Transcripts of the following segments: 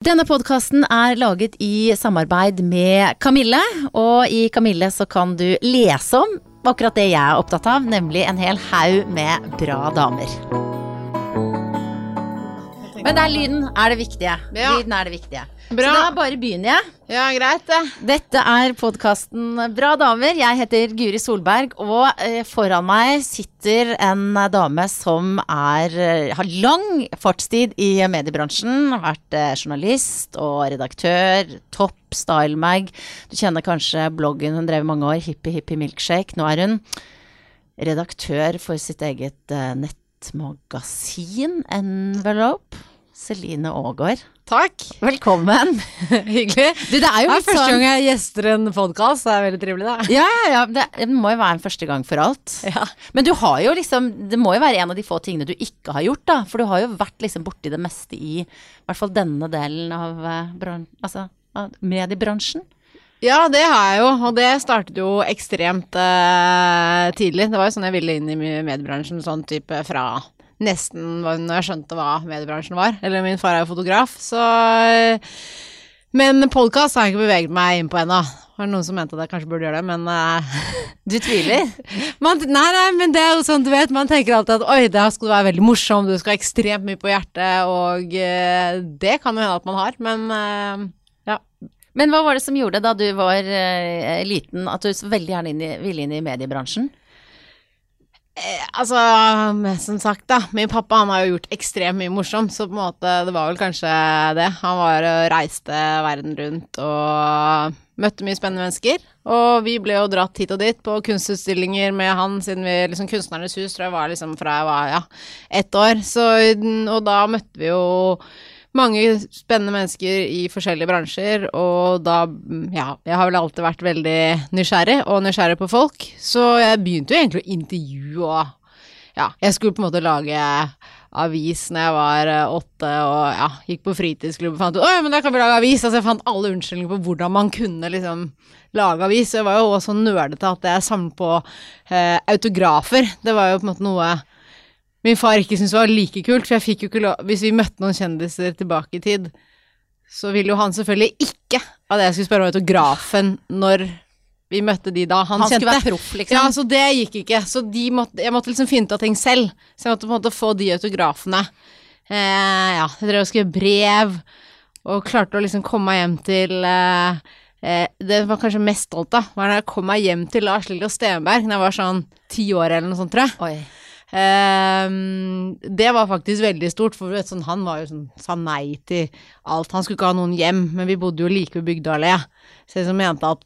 Denne podkasten er laget i samarbeid med Kamille, og i Kamille så kan du lese om akkurat det jeg er opptatt av, nemlig en hel haug med bra damer. Men det er lyden er det viktige. Lyden er det viktige. Bra. Så da bare begynner jeg. Ja, greit det. Dette er podkasten Bra damer. Jeg heter Guri Solberg, og eh, foran meg sitter en dame som er, eh, har lang fartstid i mediebransjen. Har vært eh, journalist og redaktør. Topp Style Mag. Du kjenner kanskje bloggen hun drev mange år, Hippie Hippie Milkshake. Nå er hun redaktør for sitt eget nettmagasin Envelope. Celine Aagaard. Takk. Velkommen. Hyggelig. Du, det er jo Det er første sånn gang jeg gjester en podkast, det er veldig trivelig, da. Ja, ja, ja. Det, det må jo være en første gang for alt. Ja. Men du har jo liksom Det må jo være en av de få tingene du ikke har gjort, da. For du har jo vært liksom borti det meste i i hvert fall denne delen av, eh, altså, av mediebransjen. Ja, det har jeg jo, og det startet jo ekstremt eh, tidlig. Det var jo sånn jeg ville inn i mediebransjen, sånn type fra nesten når jeg skjønte hva mediebransjen var. Eller min far er jo fotograf, så eh, Men podkast har jeg ikke beveget meg inn på ennå. Det noen som mente at jeg kanskje burde gjøre det, men uh, Du tviler? Man, nei, nei, men det er jo sånn, du vet, man tenker alltid at oi, det skal være veldig morsom, du skal ha ekstremt mye på hjertet, og uh, det kan jo hende at man har, men uh, ja. Men hva var det som gjorde da du var uh, liten at du så veldig gjerne inn i, ville inn i mediebransjen? Eh, altså, som sagt da, min pappa han har jo gjort ekstremt mye morsomt, så på en måte, det var vel kanskje det. Han var og reiste verden rundt og møtte mye spennende mennesker, og vi ble jo dratt hit og dit på kunstutstillinger med han siden vi, liksom Kunstnernes hus tror jeg var liksom fra jeg var, ja, ett år, så, og da møtte vi jo mange spennende mennesker i forskjellige bransjer, og da Ja, jeg har vel alltid vært veldig nysgjerrig, og nysgjerrig på folk, så jeg begynte jo egentlig å intervjue og Ja, jeg skulle på en måte lage avis når jeg var eh, åtte og ja, gikk på fritidsklubb og fant ut Oi, men da kan vi lage avis! Altså, jeg fant alle unnskyldninger på hvordan man kunne liksom lage avis. Jeg var jo også nerdete at jeg samlet på eh, autografer. Det var jo på en måte noe min far ikke syntes var like kult, for jeg fikk jo ikke lov Hvis vi møtte noen kjendiser tilbake i tid, så ville jo han selvfølgelig ikke at jeg skulle spørre om autografen når vi møtte de da han, Han skulle være proff, liksom? Ja, så det gikk ikke. Så de måtte, jeg måtte liksom finne ut av ting selv. Så jeg måtte på en måte få de autografene. Eh, ja, jeg drev og skrev brev, og klarte å liksom komme meg hjem til eh, eh, Det var kanskje mest stolt av, var da jeg kom meg hjem til Lars Lillo Stenberg da jeg var sånn ti år eller noe sånt, tror jeg. Oi. Ehm, det var faktisk veldig stort, for vet, sånn, han var jo sånn, sa nei til alt. Han skulle ikke ha noen hjem, men vi bodde jo like ved Bygdøyallé. Så jeg mente at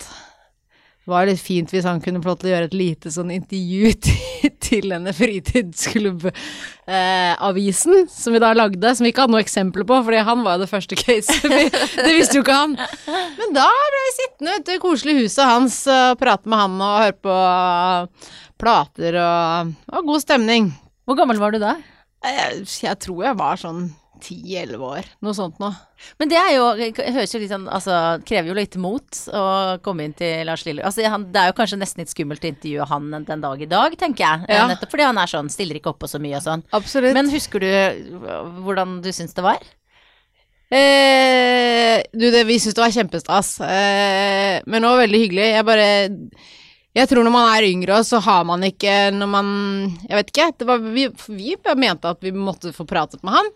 det var litt fint hvis han kunne få lov til å gjøre et lite sånn intervju til, denne fritidsklubbavisen som vi da lagde, som vi ikke hadde noe eksempel på, fordi han var jo det første caset. Det visste jo ikke han. Men da ble vi sittende ute i det koselige huset hans og prate med han og høre på plater og, og god stemning. Hvor gammel var du da? Jeg, jeg tror jeg var sånn ti-elleve år, noe sånt noe. Men det er jo høres jo litt sånn Altså, krever jo litt mot å komme inn til Lars Lille. Altså, han, det er jo kanskje nesten litt skummelt å intervjue han den dag i dag, tenker jeg. Ja. Nettopp fordi han er sånn, stiller ikke opp på så mye og sånn. Absolutt. Men husker du hvordan du syns det var? Eh, du, det, vi syns det var kjempestas. Eh, men var veldig hyggelig. Jeg bare Jeg tror når man er yngre, så har man ikke Når man Jeg vet ikke. Det var, vi, vi mente at vi måtte få pratet med han.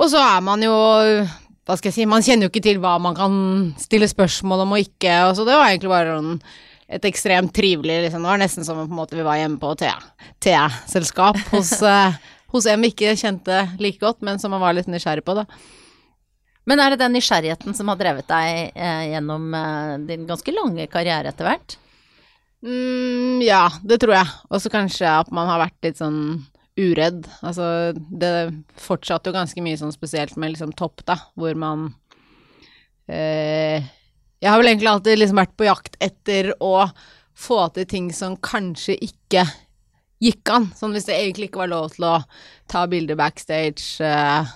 Og så er man jo Hva skal jeg si Man kjenner jo ikke til hva man kan stille spørsmål om og ikke, og så det var egentlig bare noen et ekstremt trivelig liksom. Det var nesten som om vi var hjemme på te-selskap hos, eh, hos en vi ikke kjente like godt, men som man var litt nysgjerrig på, da. Men er det den nysgjerrigheten som har drevet deg eh, gjennom eh, din ganske lange karriere etter hvert? Mm, ja, det tror jeg. Og så kanskje at man har vært litt sånn uredd. Altså, det fortsatte jo ganske mye sånn spesielt med liksom topp, da, hvor man eh, Jeg har vel egentlig alltid liksom vært på jakt etter å få til ting som kanskje ikke gikk an. Sånn hvis det egentlig ikke var lov til å ta bilder backstage, eh,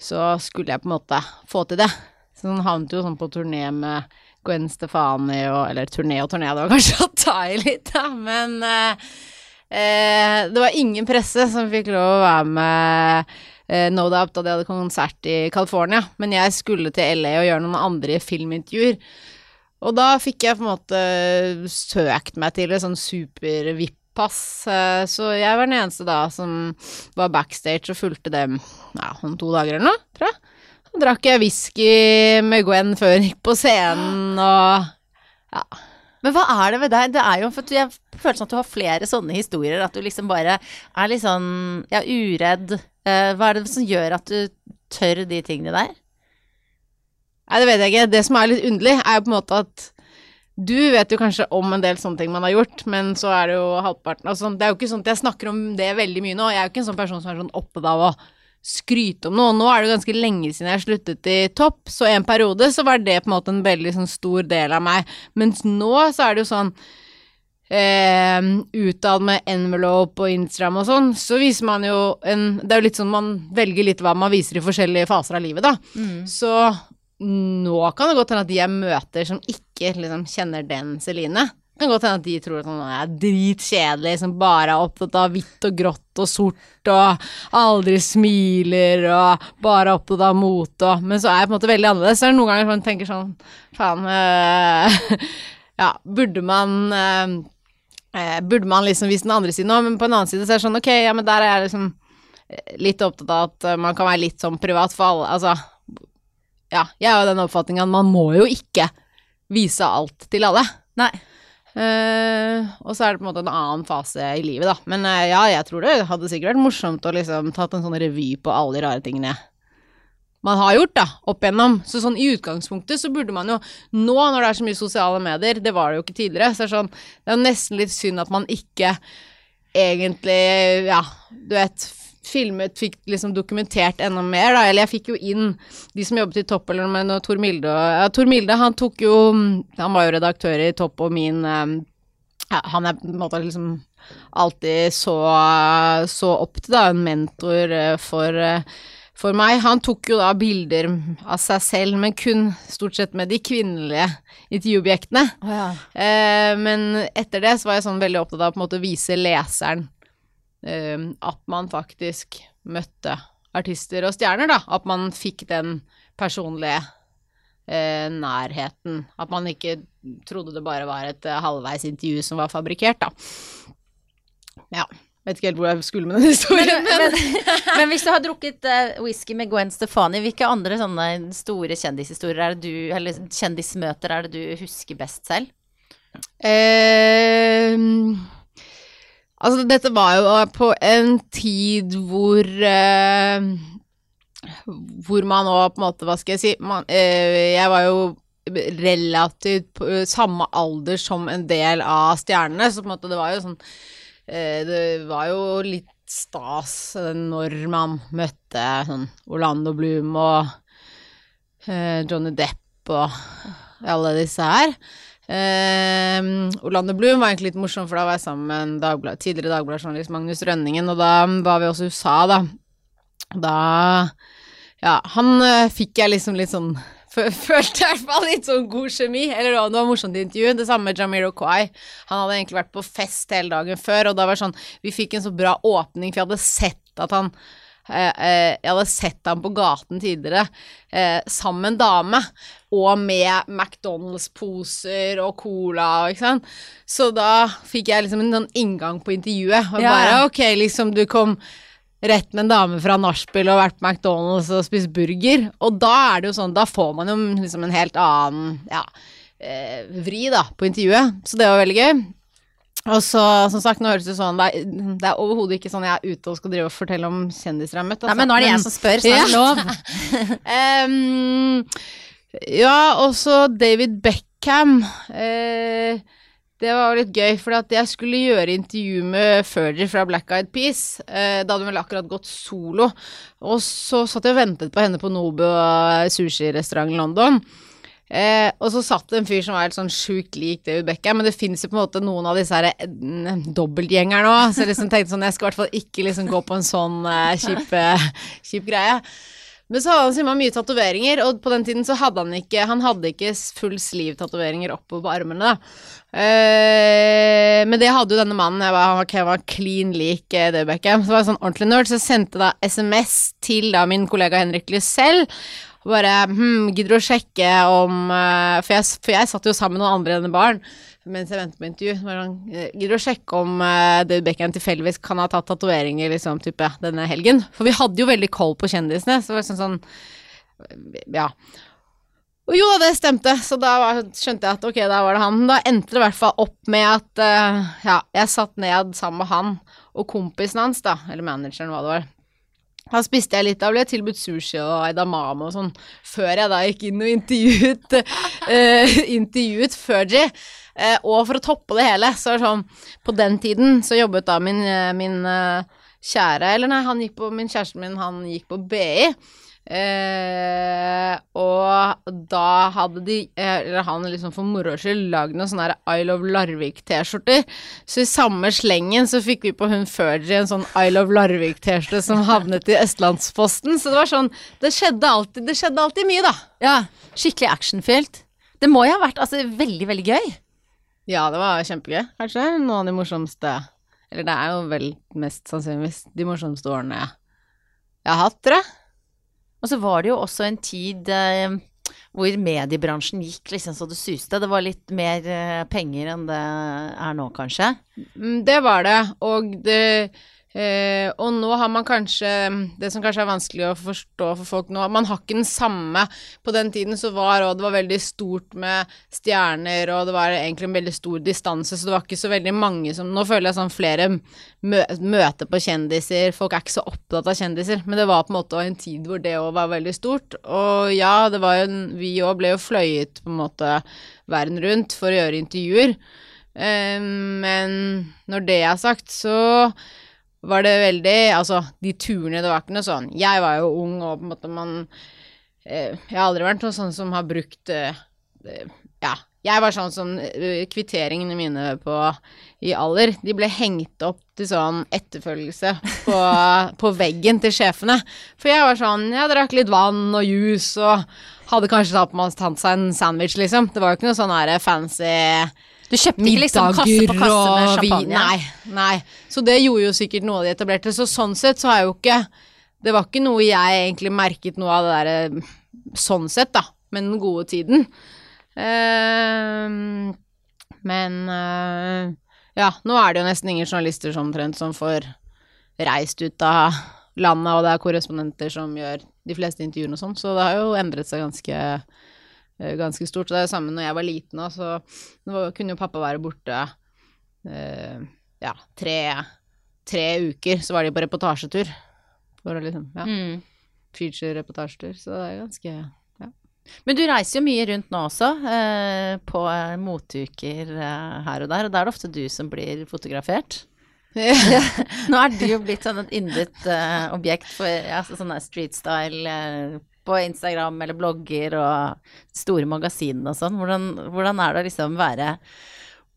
så skulle jeg på en måte få til det. Så sånn havnet jo sånn på turné med Gwen Stefani og Eller turné og turné, det var kanskje å ta i litt, da, men eh, eh, det var ingen presse som fikk lov å være med eh, No Doubt da de hadde konsert i California. Men jeg skulle til LA og gjøre noen andre filmintervjuer. Og da fikk jeg på en måte søkt meg til et sånn super-VIP-pass. eh, Så jeg var den eneste da som var backstage og fulgte dem ja, om to dager eller noe, tror jeg. Drakk jeg whisky med Gwen før jeg gikk på scenen og ja. Men hva er det ved deg? Det er jo for jeg føler sånn at du har flere sånne historier. At du liksom bare er litt sånn ja, uredd. Eh, hva er det som gjør at du tør de tingene der? Nei, det vet jeg ikke. Det som er litt underlig, er jo på en måte at du vet jo kanskje om en del sånne ting man har gjort, men så er det jo halvparten altså, Det er jo ikke sånn at jeg snakker om det veldig mye nå. Jeg er jo ikke en sånn person som er sånn opptatt av å skryte om noe. Nå er det ganske lenge siden jeg sluttet i topp, så en periode så var det på en måte en veldig sånn stor del av meg. Mens nå så er det jo sånn eh, utad med envelope og Instagram og sånn, så viser man jo en Det er jo litt sånn man velger litt hva man viser i forskjellige faser av livet, da. Så nå kan det godt hende at de jeg møter som ikke liksom kjenner den Celine, kan godt hende at de tror at han er dritkjedelig, som bare er opptatt av hvitt og grått og sort og aldri smiler og bare er opptatt av mote og Men så er jeg på en måte veldig annerledes. Så er det noen ganger man tenker sånn Faen øh, Ja, burde man øh, Burde man liksom vist den andre siden òg, men på en annen side så er det sånn Ok, ja, men der er jeg liksom litt opptatt av at man kan være litt sånn privat for alle. Altså Ja, jeg har jo den oppfatningen at man må jo ikke vise alt til alle. Nei. Eh, og så er det på en måte en annen fase i livet, da. Men uh, ja, jeg tror det hadde sikkert vært morsomt å liksom tatt en sånn revy på alle de rare tingene man har gjort, da, opp igjennom. Så sånn i utgangspunktet så burde man jo Nå når det er så mye sosiale medier, det var det jo ikke tidligere, så er det sånn Det er jo nesten litt synd at man ikke egentlig, ja, du vet Filmet, fikk liksom dokumentert enda mer, da. Eller jeg fikk jo inn de som jobbet i Topp, eller noe Tor Milde og Ja, Tor Milde, han tok jo Han var jo redaktør i Topp, og min eh, ja, Han er på en måte liksom alltid så, så opp til, da, en mentor eh, for eh, for meg. Han tok jo da bilder av seg selv, men kun stort sett med de kvinnelige intervjuobjektene. Eh, men etter det så var jeg sånn veldig opptatt av å på en måte vise leseren at man faktisk møtte artister og stjerner, da. At man fikk den personlige eh, nærheten. At man ikke trodde det bare var et eh, halvveis intervju som var fabrikkert, da. Ja. Vet ikke helt hvor jeg skulle med den historien. Men, men hvis du har drukket uh, whisky med Gwen Stefani, hvilke andre sånne store kjendishistorier er det du, eller kjendismøter er det du husker best selv? Eh, altså, dette var jo på en tid hvor eh, Hvor man nå på en måte, hva skal jeg si man, eh, Jeg var jo relativt på eh, samme alder som en del av stjernene, så på en måte det var jo sånn eh, Det var jo litt stas når man møtte sånn Orlando Bloom og eh, Johnny Depp og alle disse her. Eh, Orlando Bloom var egentlig litt morsom, for da var jeg sammen med en dagblad, tidligere Dagbladet-journalist Magnus Rønningen, og da var vi også i USA, da. Da Ja, han eh, fikk jeg liksom litt sånn fø- Følte i hvert fall litt sånn god kjemi. Eller det var morsomt i intervju. Det samme med Jamiro Kwai. Han hadde egentlig vært på fest hele dagen før, og da var det sånn Vi fikk en så bra åpning, for jeg hadde sett at han Jeg hadde sett ham på gaten tidligere eh, sammen med en dame, og med McDonald's-poser og cola, ikke sant. Så da fikk jeg liksom en sånn inngang på intervjuet, og Ja. bare ok, liksom du kom rett med en dame fra nachspiel og vært på McDonald's og spist burger. Og da er det jo sånn, da får man jo liksom en helt annen ja, eh, vri da på intervjuet. Så det var veldig gøy. Og så, som sagt, nå høres det sånn Det er, det er overhodet ikke sånn jeg er ute og skal drive og fortelle om kjendiser jeg har møtt. Nei, altså. men nå er det jeg som spør, så det er lov. um, ja, også David Beckham. Uh, det var litt gøy, for jeg skulle gjøre intervju med Fergie fra Black Eyed Peas. Eh, da hadde hun vel akkurat gått solo. Og så satt jeg og ventet på henne på Nobu sushirestaurant i London. Eh, og så satt det en fyr som var helt sånn sjukt lik David Beckham, men det finnes jo på en måte noen av disse her eh, dobbeltgjengerne òg, så jeg liksom tenkte sånn Jeg skal i hvert fall ikke liksom gå på en sånn eh, kjip, eh, kjip greie. Men så hadde han så mye tatoveringer, og på den tiden så hadde han ikke Han hadde ikke full sleeve-tatoveringer oppover på armene, da. Eh, men det hadde jo denne mannen. Jeg var, var, jeg var clean lik eh, David Beckham. Så var jeg sånn ordentlig nerd, så jeg sendte da SMS til da min kollega Henrik Lysell. Og bare hm, gidder du å sjekke om uh, for, jeg, for jeg satt jo sammen med noen andre enn barn mens jeg ventet på intervju. Sånn, eh, gidder du å sjekke om uh, David Beckham tilfeldigvis kan ha tatt tatoveringer liksom, type, denne helgen? For vi hadde jo veldig koll på kjendisene. Så det var sånn, sånn Ja. Og jo da, det stemte, så da var, skjønte jeg at ok, da var det han. Da endte det i hvert fall opp med at uh, ja, jeg satt ned sammen med han og kompisen hans, da, eller manageren, hva det var. Da spiste jeg litt, da ble jeg tilbudt sushi og edamame og sånn, før jeg da gikk inn og intervjuet, uh, intervjuet Fergie. Uh, og for å toppe det hele, så er det sånn På den tiden så jobbet da min, min kjære Eller nei, han gikk på Min kjæresten min, han gikk på BI. Eh, og da hadde de, eh, eller han liksom for moro skyld, lagd noen sånne I Love Larvik-T-skjorter. Så i samme slengen så fikk vi på hun Fergie en sånn I Love Larvik-T-skjorte som havnet i Østlandsposten. Så det var sånn Det skjedde alltid, det skjedde alltid mye, da. Ja, skikkelig actionfylt. Det må jo ha vært altså, veldig, veldig gøy. Ja, det var kjempegøy. Kanskje noen av de morsomste Eller det er jo vel mest sannsynligvis de morsomste årene jeg har hatt, tror jeg. Og så var det jo også en tid eh, hvor mediebransjen gikk liksom så det suste. Det var litt mer eh, penger enn det er nå, kanskje? Mm, det var det, og det Eh, og nå har man kanskje Det som kanskje er vanskelig å forstå for folk nå Man har ikke den samme På den tiden så var og det var veldig stort med stjerner, og det var egentlig en veldig stor distanse, så det var ikke så veldig mange som Nå føler jeg sånn flere mø møter på kjendiser. Folk er ikke så opptatt av kjendiser, men det var på en måte en tid hvor det òg var veldig stort. Og ja, det var jo Vi òg ble jo fløyet på en måte verden rundt for å gjøre intervjuer. Eh, men når det er sagt, så var det veldig Altså, de turene Det var ikke noe sånn Jeg var jo ung, og på en måte man eh, Jeg har aldri vært noe sånn som har brukt eh, Ja. Jeg var sånn som eh, kvitteringene mine på i alder, de ble hengt opp til sånn etterfølgelse på, på veggen til sjefene. For jeg var sånn Jeg drakk litt vann og juice og hadde kanskje tatt seg en sandwich, liksom. Det var jo ikke noe sånn her fancy du kjøpte ikke liksom kasse på kasse med champagne? Nei, nei. Så det gjorde jo sikkert noe av de etablerte. Så sånn sett så har jeg jo ikke Det var ikke noe jeg egentlig merket noe av det derre sånn sett, da, med den gode tiden. Uh, men uh, ja, nå er det jo nesten ingen journalister som omtrent som får reist ut av landet, og det er korrespondenter som gjør de fleste intervjuene og sånn, så det har jo endret seg ganske Eh, ganske stort. Og det er det samme når jeg var liten òg, så nå kunne jo pappa være borte eh, ja, tre, tre, uker, så var de på reportasjetur. For å liksom, ja. Mm. Feature-reportasjetur. Så det er ganske ja. Men du reiser jo mye rundt nå også, eh, på motuker eh, her og der, og da er det ofte du som blir fotografert. nå er du jo blitt sånn et yndet uh, objekt for ja, sånne street style uh, på Instagram eller blogger og store magasinene og sånn. Hvordan, hvordan, er det å liksom være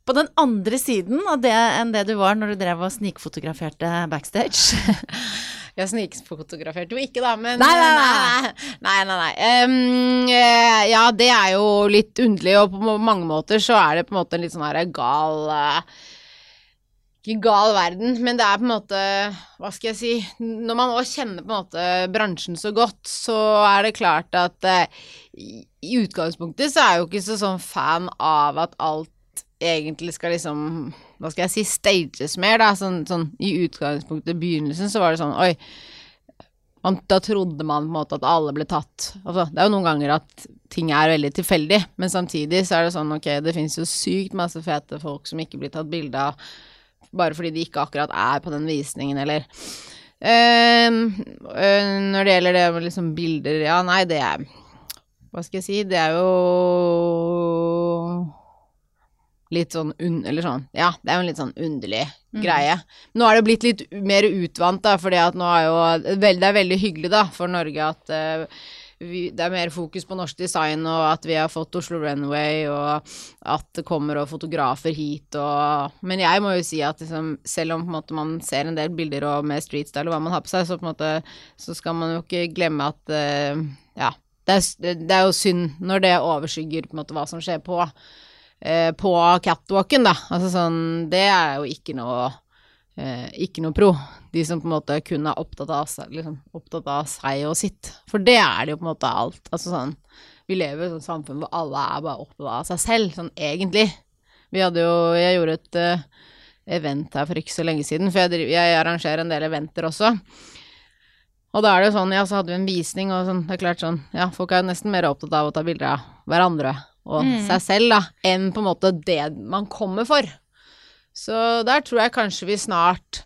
på den andre siden av det enn det du var når du drev og snikfotograferte backstage? Jeg snikfotograferte jo ikke, da, men Nei, nei, nei. nei, nei, nei. Um, ja, det er jo litt underlig, og på mange måter så er det på en måte en litt sånn her gal uh, ikke gal verden, men det er på en måte Hva skal jeg si Når man òg kjenner på en måte bransjen så godt, så er det klart at eh, i utgangspunktet så er jeg jo ikke så sånn fan av at alt egentlig skal liksom Hva skal jeg si stages mer, da. Sånn, sånn i utgangspunktet, i begynnelsen, så var det sånn Oi. Man, da trodde man på en måte at alle ble tatt. Altså, det er jo noen ganger at ting er veldig tilfeldig, men samtidig så er det sånn ok, det fins jo sykt masse fete folk som ikke blir tatt bilde av bare fordi de ikke akkurat er på den visningen, eller uh, Når det gjelder det med liksom bilder Ja, nei, det er Hva skal jeg si? Det er jo litt sånn un... Eller sånn Ja, det er jo en litt sånn underlig mm. greie. Nå er det blitt litt mer utvant, da, fordi at nå er jo Det er veldig hyggelig, da, for Norge at uh, vi, det er mer fokus på norsk design, og at vi har fått Oslo Runway, og at det kommer og fotografer hit, og Men jeg må jo si at liksom, selv om måte, man ser en del bilder og med streetstyle og hva man har på seg, så på måte så skal man jo ikke glemme at uh, ja, det er, det er, jo synd når det overskygger på en måte hva som skjer på, uh, på catwalken, da. Altså sånn Det er jo ikke noe uh, ikke noe pro. De som på en måte kun er opptatt av, liksom, opptatt av seg og sitt. For det er det jo på en måte alt. Altså sånn Vi lever i et samfunn hvor alle er bare opptatt av seg selv, sånn egentlig. Vi hadde jo Jeg gjorde et event her for ikke så lenge siden, for jeg, jeg arrangerer en del eventer også. Og da er det jo sånn, ja, så hadde vi en visning, og sånn, det er klart sånn, ja, folk er jo nesten mer opptatt av å ta bilder av hverandre og mm. seg selv, da, enn på en måte det man kommer for. Så der tror jeg kanskje vi snart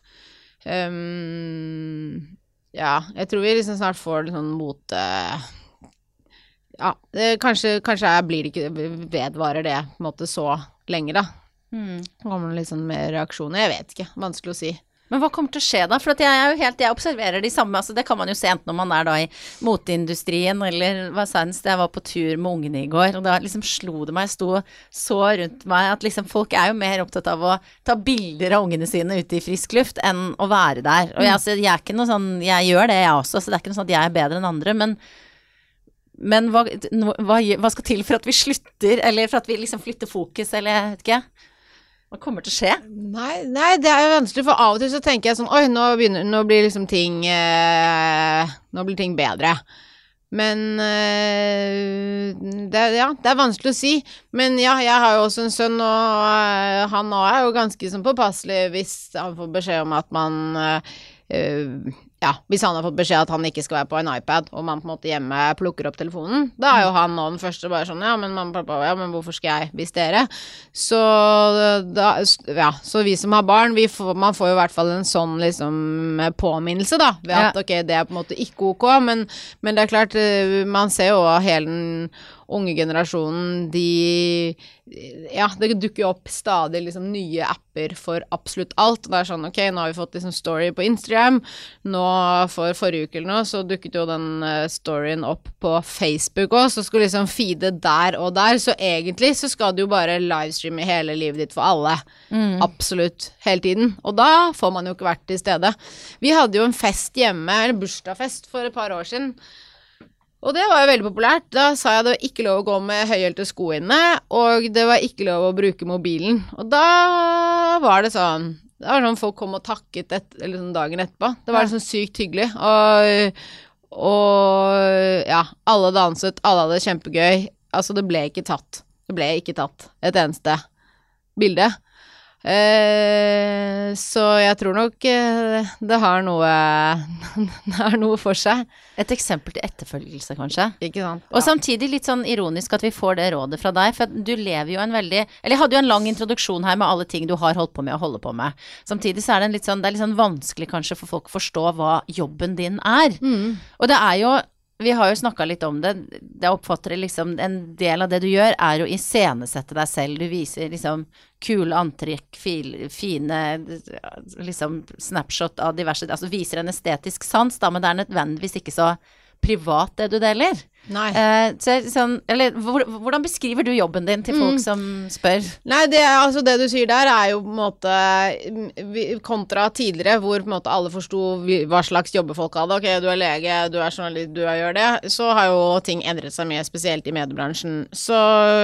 um, Ja, jeg tror vi liksom snart får litt sånn mote Ja, det, kanskje, kanskje blir det ikke Vedvarer det på en måte så lenge, da. Mm. Kommer det litt sånn mer reaksjoner? Jeg vet ikke. Vanskelig å si. Men hva kommer til å skje da? For jeg helt, jeg observerer de samme, altså det kan man jo se enten når man er da i moteindustrien eller hva senest jeg var på tur med ungene i går, og da liksom slo det meg, jeg sto så rundt meg at liksom folk er jo mer opptatt av å ta bilder av ungene sine ute i frisk luft enn å være der. Og jeg, altså, jeg er ikke noe sånn, jeg gjør det jeg også, så det er ikke noe sånn at jeg er bedre enn andre, men men hva, hva, hva, skal til for at vi slutter, eller for at vi liksom flytter fokus, eller jeg vet ikke? Hva kommer til å skje? Nei, nei, det er jo vanskelig, for av og til så tenker jeg sånn Oi, nå, begynner, nå blir liksom ting eh, Nå blir ting bedre. Men eh, det, Ja, det er vanskelig å si. Men ja, jeg har jo også en sønn, og eh, han òg er jo ganske sånn påpasselig hvis han får beskjed om at man eh, ja, hvis han har fått beskjed at han ikke skal være på en iPad, og man på en måte hjemme plukker opp telefonen, da er jo han nå den første bare sånn Ja, men mamma, pappa, ja, men hvorfor skal jeg hvis dere? Så da Ja, så vi som har barn, vi får, man får jo i hvert fall en sånn liksom påminnelse, da, ved at ja. ok, det er på en måte ikke ok, men, men det er klart, eh, man ser jo hele den unge generasjonen, de Ja, det dukker jo opp stadig liksom nye apper for absolutt alt. Og det er sånn, ok, nå har vi fått liksom story på Instagram. Nå for forrige uke eller noe, så dukket jo den uh, storyen opp på Facebook òg, så skulle liksom feede der og der. Så egentlig så skal du jo bare livestreame hele livet ditt for alle. Mm. Absolutt. Hele tiden. Og da får man jo ikke vært til stede. Vi hadde jo en fest hjemme, eller bursdagsfest, for et par år siden. Og det var jo veldig populært. Da sa jeg det var ikke lov å gå med høyhælte sko inne, og det var ikke lov å bruke mobilen. Og da var det sånn Det var sånn folk kom og takket et, eller sånn dagen etterpå. Det var sånn sykt hyggelig. Og, og ja, alle danset, alle hadde det kjempegøy. Altså, det ble ikke tatt. Det ble ikke tatt et eneste bilde. Eh, så jeg tror nok eh, det har noe Det har noe for seg. Et eksempel til etterfølgelse, kanskje. Ikke sant. Ja. Og samtidig litt sånn ironisk at vi får det rådet fra deg, for du lever jo en veldig Eller jeg hadde jo en lang introduksjon her med alle ting du har holdt på med og holder på med. Samtidig så er det, litt sånn, det er litt sånn vanskelig kanskje for folk å forstå hva jobben din er. Mm. Og det er jo vi har jo snakka litt om det. Jeg oppfatter det liksom En del av det du gjør, er å iscenesette deg selv. Du viser liksom kule antrekk, fine liksom snapshot av diverse Altså viser en estetisk sans, da, men det er nødvendigvis ikke så privat det du deler. Uh, så, sånn, eller, hvordan beskriver du jobben din til folk mm. som spør? Nei, det, altså, det du sier der, er jo på en måte Kontra tidligere, hvor på en måte alle forsto hva slags jobber folk hadde. Ok, du er lege, du er journalist, du gjør det. Så har jo ting endret seg mye, spesielt i mediebransjen. Så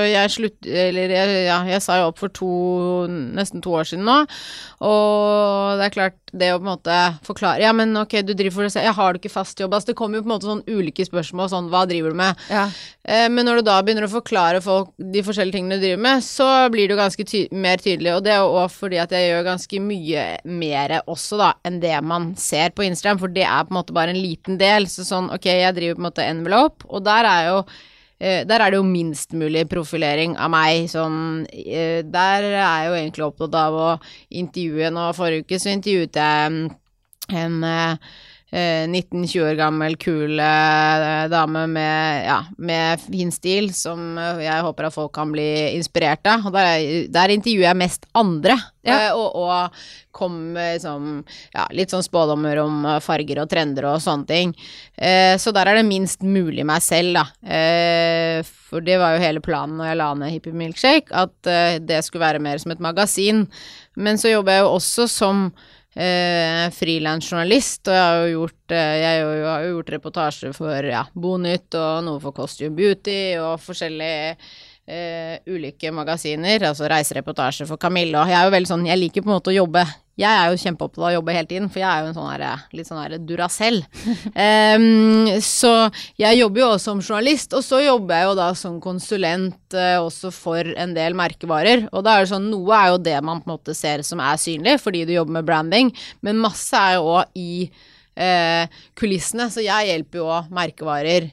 jeg slutt... Eller jeg, ja, jeg sa jo opp for to, nesten to år siden nå. Og det er klart, det å på en måte forklare Ja, men ok, du driver for deg selv, jeg har du ikke fast jobb? Altså, det kommer jo på en måte sånn ulike spørsmål, sånn hva driver du med? Ja. Eh, men når du da begynner å forklare folk de forskjellige tingene du driver med, så blir det jo ganske ty mer tydelig, og det er jo òg fordi at jeg gjør ganske mye mer også, da, enn det man ser på Instagram, for det er på en måte bare en liten del. Så sånn, ok, jeg driver på en måte envelope, og der er jo Uh, der er det jo minst mulig profilering av meg. Sånn, uh, der er jeg jo egentlig opptatt av å intervjue Nå forrige uke så intervjuet jeg en eh, 19-20 år gammel, kul eh, dame med, ja, med fin stil, som eh, jeg håper at folk kan bli inspirert av. Og der, der intervjuer jeg mest andre, Ja. eh, og, og kom med liksom, ja, litt sånn spådommer om eh, farger og trender og sånne ting. Eh, så der er det minst mulig meg selv, da. Eh, for det var jo hele planen når jeg la ned Hippie Milkshake, at eh, det skulle være mer som et magasin. Men så jobber jeg jo også som eh, frilansjournalist, og jeg har jo gjort, eh, jeg har jo- gjort reportasje for ja, Bonytt og noe for Costume Beauty og forskjellige eh, ulike magasiner, altså reisereportasje for Camilla. Og jeg er jo veldig sånn, jeg liker på en måte å jobbe Jeg er jo kjempeopptatt av å jobbe hele tiden, for jeg er jo en sånn her, litt sånn her Duracell. um, så jeg jobber jo også som journalist, og så jobber jeg jo da som konsulent uh, også for en del merkevarer. Og da er det sånn, noe er jo det man på en måte ser som er synlig, fordi du jobber med branding, men masse er jo òg i uh, kulissene, så jeg hjelper jo òg merkevarer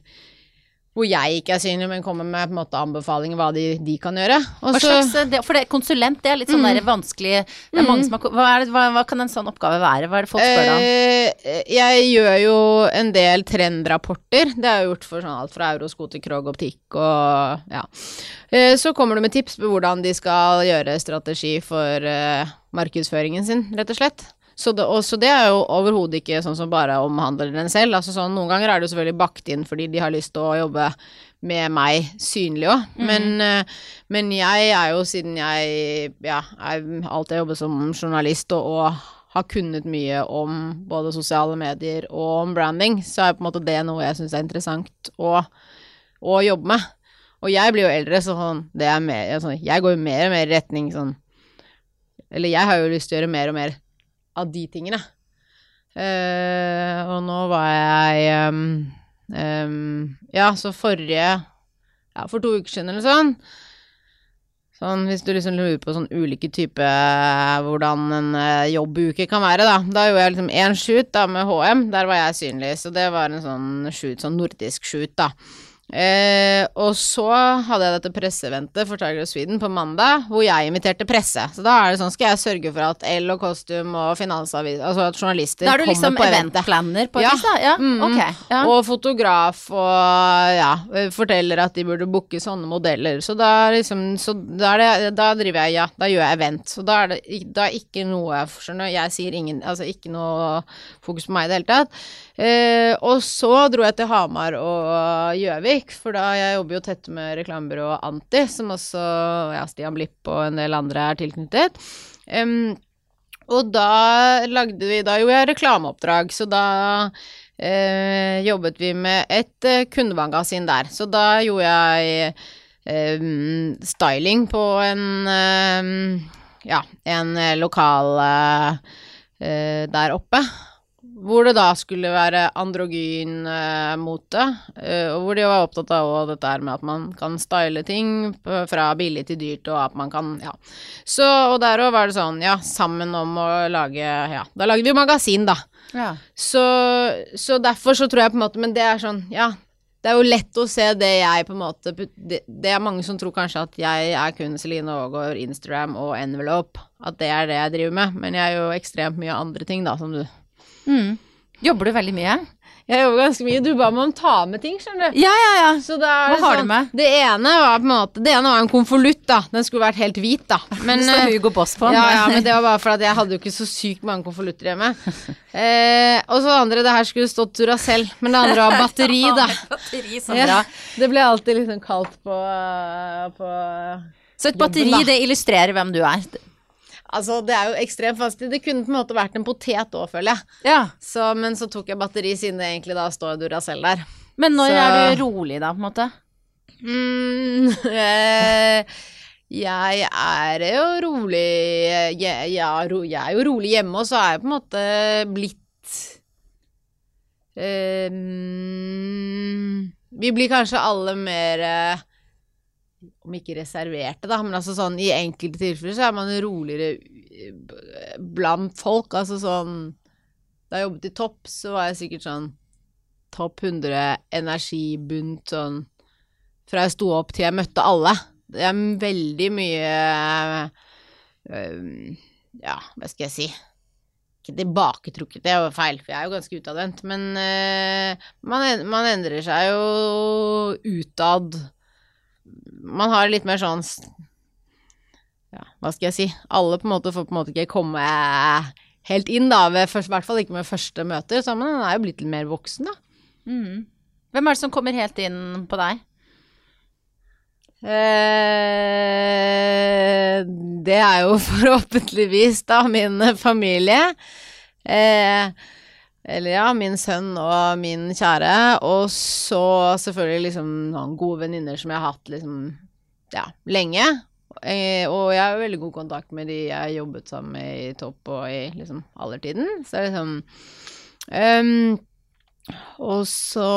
hvor jeg ikke er synlig, men kommer med på en måte anbefalinger hva de, de kan gjøre. Også, Hva slags, eh, det, for det, konsulent, det er litt sånn Mm. der vanskelig det er mange som har, hva, det, hva, hva kan en sånn oppgave være? Hva er det folk spør om? Eh, jeg gjør jo en del trendrapporter. Det har jeg gjort for sånn alt fra Eurosko til Krog Optikk og ja. Eh, så kommer du med tips på hvordan de skal gjøre strategi for eh, markedsføringen sin, rett og slett. Så det, og, så det er jo overhodet ikke sånn som bare omhandler den selv. Altså sånn, noen ganger er det jo selvfølgelig bakt inn fordi de har lyst til å jobbe med meg synlig òg. Men, eh, men jeg er jo, siden jeg ja, er alltid jobbet som journalist og, og har kunnet mye om både sosiale medier og om branding, så er på en måte det noe jeg syns er interessant å, å jobbe med. Og jeg blir jo eldre, så sånn, det er mer, sånn, jeg går jo mer og mer i retning sånn Eller jeg har jo lyst til å gjøre mer og mer av de tingene. Uh, og nå var jeg um, um, Ja, så forrige Ja, for to uker siden eller sånn Sånn, hvis du liksom lurer på sånn ulike typer hvordan en uh, jobbuke kan være, da. Da gjorde jeg liksom én shoot da med HM, der var jeg synlig, så det var en sånn shoot, sånn nordisk shoot, da. Eh, og så hadde jeg dette presseeventet for Tiger of Sweden på mandag, hvor jeg inviterte presse. Så da er det sånn, skal jeg sørge for at L og Costume og Finansavis, altså at journalister Da er du liksom eventplaner eventet. på et Ja. vis, da? Ja, Mm. okay. Ja. Og fotograf og ja, forteller at de burde booke sånne modeller. Så da er liksom så da, er det, da driver jeg, ja, da gjør jeg event. Så da er det da er ikke noe Skjønner jeg sier ingen Altså ikke noe fokus på meg i det hele tatt. Eh, og så dro jeg til Hamar og Gjøvik, for da jeg jobber jo tett med reklamebyrået Anti, som også ja, Stian Blipp og en del andre er tilknyttet. Um, og da lagde vi Da gjorde jeg reklameoppdrag, så da eh, jobbet vi med et eh, kundemagasin der. Så da gjorde jeg eh, styling på en eh, ja, en lokal eh, eh, der oppe. Hvor det da skulle være androgyn eh, mote, eh, og hvor de var opptatt av dette her med at man kan style ting fra billig til dyrt, og at man kan, ja. Så, og der òg var det sånn, ja, sammen om å lage, ja, da lagde vi jo magasin, da. Ja. Så, så derfor så tror jeg på en måte Men det er sånn, ja. Det er jo lett å se det jeg på en måte Det, det er mange som tror kanskje at jeg er kun Celine Aagaard, Instagram og Envelope. At det er det jeg driver med. Men jeg er jo ekstremt mye andre ting, da, som du Mm. Jobber du veldig mye? Jeg jobber ganske mye. Du ba meg om ta med ting, skjønner du. Ja, ja, ja. Så da er Hva det sånn, du sånn, med? Det ene var på en måte Det ene var en konvolutt, da. Den skulle vært helt hvit, da. Men, det står eh, Hugo Boss på den. ja, ja, men det var bare fordi jeg hadde jo ikke så sykt mange konvolutter hjemme. Eh, og så det andre, det her skulle stått Duracell, men det andre var batteri, da. Batteri, så Ja, det ble alltid liksom kaldt på, på Så et Jobben, batteri, da. det illustrerer hvem du er. Altså, det er jo ekstremt vanskelig. Det kunne på en måte vært en potet òg, føler jeg. Ja. Så, men så tok jeg batteri, siden det egentlig da står Duracell der. Men når Så- er du rolig, da, på en måte? Mm, eh, jeg er jo rolig jeg, ja, ro, jeg er jo rolig hjemme, og så er jeg på en måte blitt eh, mm, Vi blir kanskje alle mer eh, Om ikke reserverte, da, men altså sånn i enkelte tilfeller så er man roligere eh, blant folk. Altså sånn Da jeg jobbet i Topp, så var jeg sikkert sånn topp 100 energibunt sånn fra jeg sto opp til jeg møtte alle. Det er veldig mye øh, Ja, hva skal jeg si ikke tilbaketrukket, det var feil, for jeg er jo ganske utadvendt, men eh, man, man endrer seg jo utad. Man har litt mer sånn Ja, hva skal jeg si? Alle på en måte får på en måte ikke komme helt inn, da, i hvert fall ikke med første møter, så man er jo blitt litt mer voksen, da. Mm. Hvem er det som kommer helt inn på deg? Eh, det er jo forhåpentligvis da min familie. Eh, eller ja, min sønn og min kjære. Og så selvfølgelig liksom noen gode venninner som jeg har hatt liksom ja, lenge. Eh, og jeg har veldig god kontakt med de jeg har jobbet sammen med i topp og i liksom allertiden. Så det er liksom um, Og så